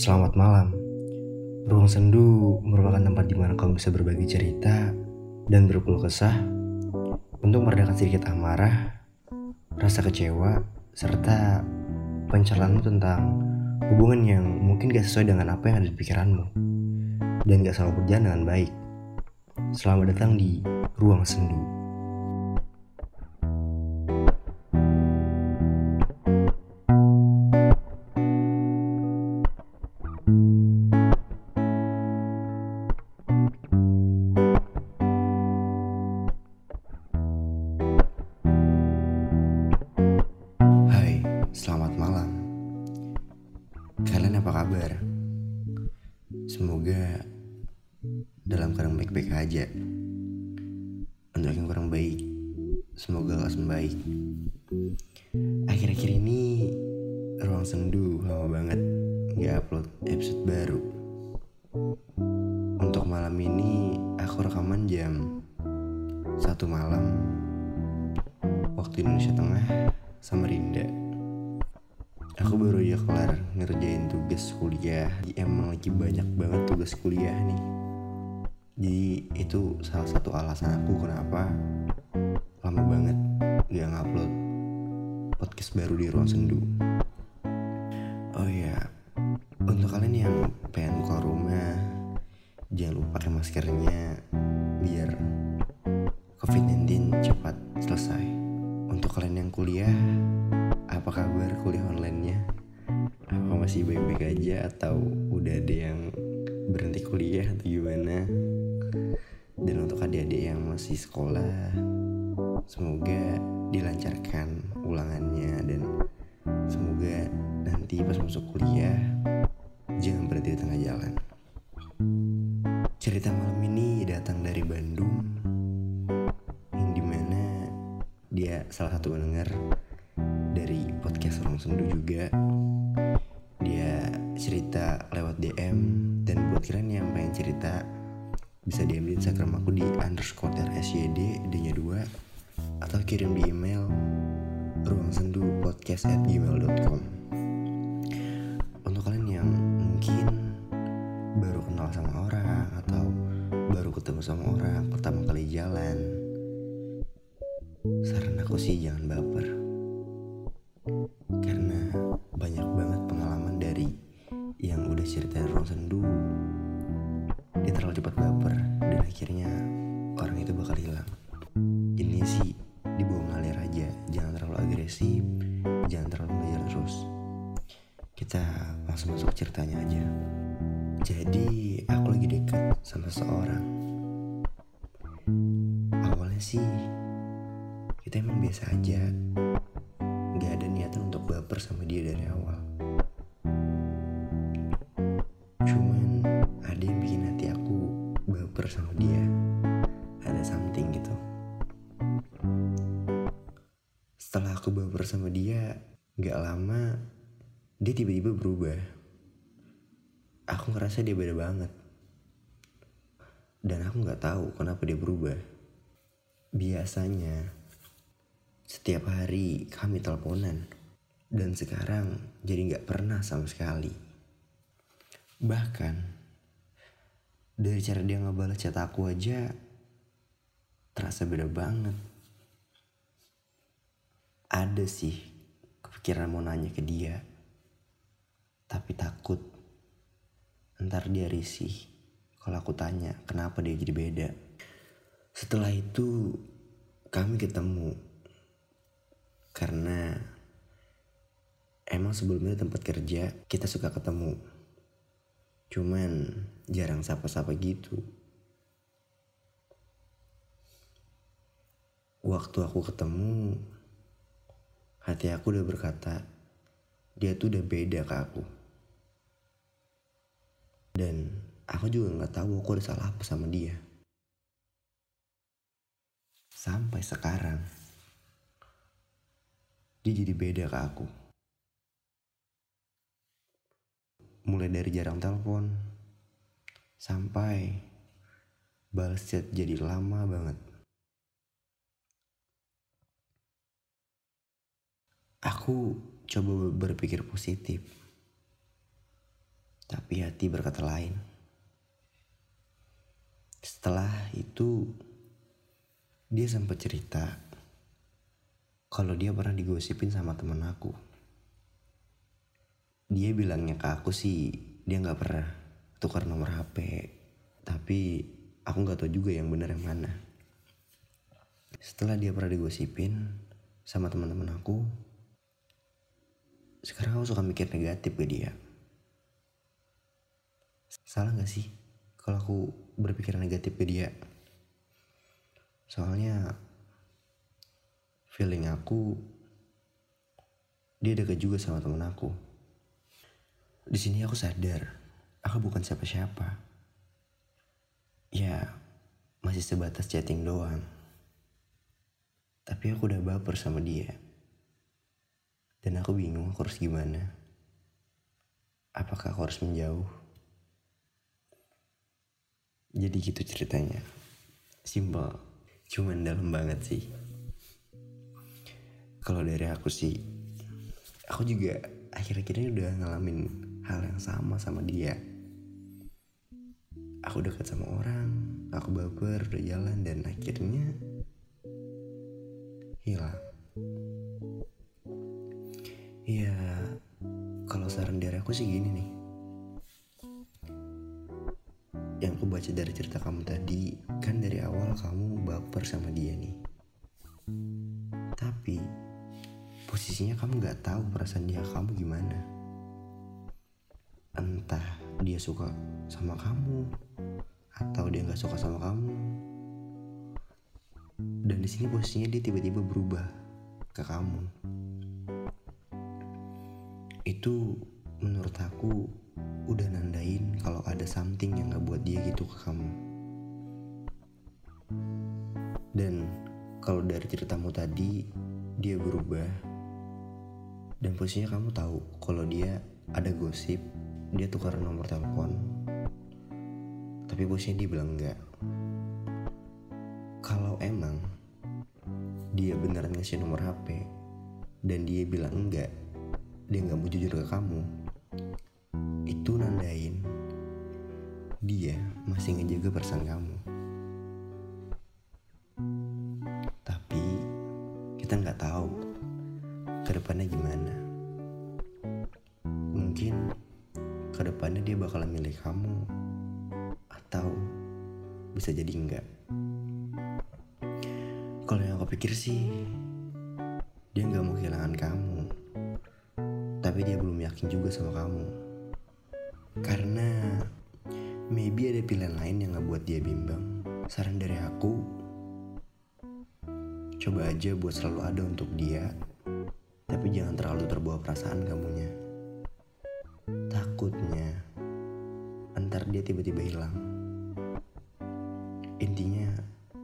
Selamat malam. Ruang Sendu merupakan tempat di mana kamu bisa berbagi cerita dan berkeluh kesah untuk meredakan sedikit amarah, rasa kecewa, serta pencerahanmu tentang hubungan yang mungkin gak sesuai dengan apa yang ada di pikiranmu dan gak selalu berjalan dengan baik. Selamat datang di Ruang Sendu. Semoga dalam keadaan baik-baik aja. Untuk yang kurang baik, semoga lekas membaik. Akhir-akhir ini ruang sendu lama banget nggak upload episode baru. Untuk malam ini aku rekaman jam satu malam waktu Indonesia Tengah Samarinda. Aku baru aja kelar ngerjain tugas kuliah. Emang lagi banyak banget tugas kuliah nih. Jadi itu salah satu alasan aku kenapa lama banget gak ngupload podcast baru di ruang sendu. Oh iya, untuk kalian yang pengen keluar rumah, jangan lupa pakai maskernya biar COVID-19 cepat selesai. Untuk kalian yang kuliah, apa kabar kuliah online-nya? Masih baik-baik aja atau udah ada yang berhenti kuliah atau gimana? Dan untuk adik-adik yang masih sekolah, semoga dilancarkan ulangannya dan semoga nanti pas masuk kuliah jangan berhenti di tengah jalan. Cerita malam ini datang dari Bandung yang di mana dia salah satu pendengar dari podcast Ruang Sendu juga cerita lewat DM dan buat kalian yang pengen cerita bisa DM di Instagram aku di underscore rsyd d nya 2 atau kirim di email ruang sendu podcast at gmail.com untuk kalian yang mungkin baru kenal sama orang atau baru ketemu sama orang pertama kali jalan saran aku sih jangan baper jadi aku lagi dekat sama seorang awalnya sih kita emang biasa aja. Gak ada niatan untuk baper sama dia dari awal. Cuman ada yang bikin hati aku baper sama dia. Ada something gitu. Setelah aku baper sama dia Gak lama Dia tiba-tiba berubah Aku ngerasa dia beda banget. Dan aku gak tahu kenapa dia berubah. Biasanya setiap hari kami teleponan. Dan sekarang jadi gak pernah sama sekali. Bahkan dari cara dia ngebalas chat aku aja terasa beda banget. Ada sih kepikiran mau nanya ke dia, tapi takut ntar dia risih kalau aku tanya kenapa dia jadi beda. Setelah itu kami ketemu. Karena emang sebelumnya tempat kerja kita suka ketemu. Cuman jarang sapa-sapa gitu. Waktu aku ketemu hati aku udah berkata dia tuh udah beda ke aku dan aku juga nggak tahu aku ada salah apa sama dia sampai sekarang dia jadi beda ke aku. Mulai dari jarang telepon, sampai balas chat jadi lama banget. Aku coba berpikir positif. Tapi hati berkata lain. Setelah itu dia sempat cerita kalau dia pernah digosipin sama temen aku. Dia bilangnya ke aku sih dia nggak pernah tukar nomor HP, tapi aku nggak tahu juga yang benar yang mana. Setelah dia pernah digosipin sama teman-teman aku, sekarang aku suka mikir negatif ke dia. Salah gak sih kalau aku berpikir negatif ke dia? Soalnya feeling aku dia dekat juga sama temen aku. Di sini aku sadar aku bukan siapa-siapa. Ya masih sebatas chatting doang. Tapi aku udah baper sama dia. Dan aku bingung aku harus gimana. Apakah aku harus menjauh? Jadi gitu ceritanya. Simple cuman dalam banget sih. Kalau dari aku sih aku juga akhir-akhir ini udah ngalamin hal yang sama sama dia. Aku dekat sama orang aku baper udah jalan dan akhirnya hilang. Ya kalau saran dari aku sih gini nih baca dari cerita kamu tadi kan dari awal kamu baper sama dia nih. Tapi posisinya kamu gak tahu perasaan dia kamu gimana. Entah dia suka sama kamu atau dia nggak suka sama kamu. Dan di sini posisinya dia tiba-tiba berubah ke kamu. Itu menurut aku udah nandain kalau ada something yang gak buat dia gitu ke kamu. Dan kalau dari ceritamu tadi dia berubah. Dan posisinya kamu tahu kalau dia ada gosip dia tukar nomor telepon. Tapi posisinya dia bilang enggak kalau emang dia beneran ngasih nomor HP dan dia bilang enggak dia nggak mau jujur ke kamu itu nandain dia masih ngejaga perasaan kamu. Tapi kita nggak tahu ke depannya gimana. Mungkin ke depannya dia bakalan milih kamu atau bisa jadi enggak. Kalau yang aku pikir sih dia nggak mau kehilangan kamu, tapi dia belum yakin juga sama kamu. Karena maybe ada pilihan lain yang ngebuat dia bimbang. Saran dari aku, coba aja buat selalu ada untuk dia, tapi jangan terlalu terbawa perasaan kamunya. Takutnya, antar dia tiba-tiba hilang. Intinya,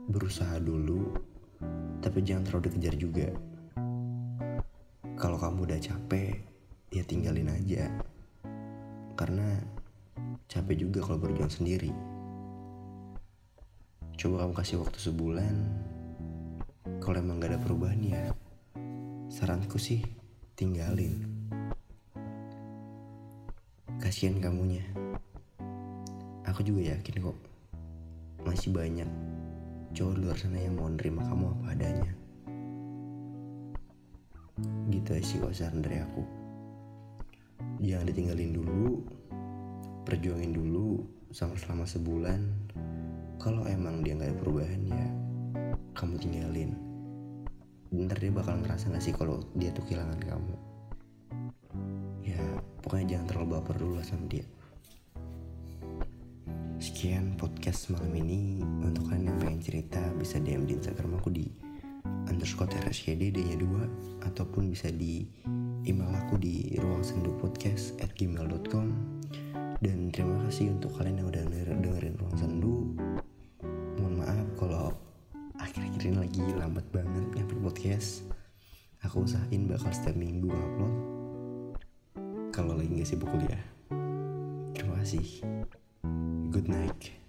berusaha dulu, tapi jangan terlalu dikejar juga. Kalau kamu udah capek, ya tinggalin aja karena capek juga kalau berjuang sendiri. Coba kamu kasih waktu sebulan, kalau emang gak ada perubahan ya, saranku sih tinggalin. Kasihan kamunya. Aku juga yakin kok, masih banyak cowok luar sana yang mau nerima kamu apa adanya. Gitu sih kok dari aku jangan ditinggalin dulu perjuangin dulu sama selama sebulan. Kalau emang dia nggak ada perubahan ya kamu tinggalin. Ntar dia bakal ngerasa gak sih kalau dia tuh kehilangan kamu? Ya pokoknya jangan terlalu baper dulu sama dia. Sekian podcast malam ini. Untuk kalian yang pengen cerita bisa DM di Instagram aku di underscore RSCD D nya 2 ataupun bisa di email aku di ruang sendu podcast at gmail.com dan terima kasih untuk kalian yang udah dengerin ruang sendu. Mohon maaf kalau akhir-akhir ini lagi lambat banget nyampe podcast. Aku usahain bakal setiap minggu upload. Kalau lagi gak sibuk kuliah. Terima kasih. Good night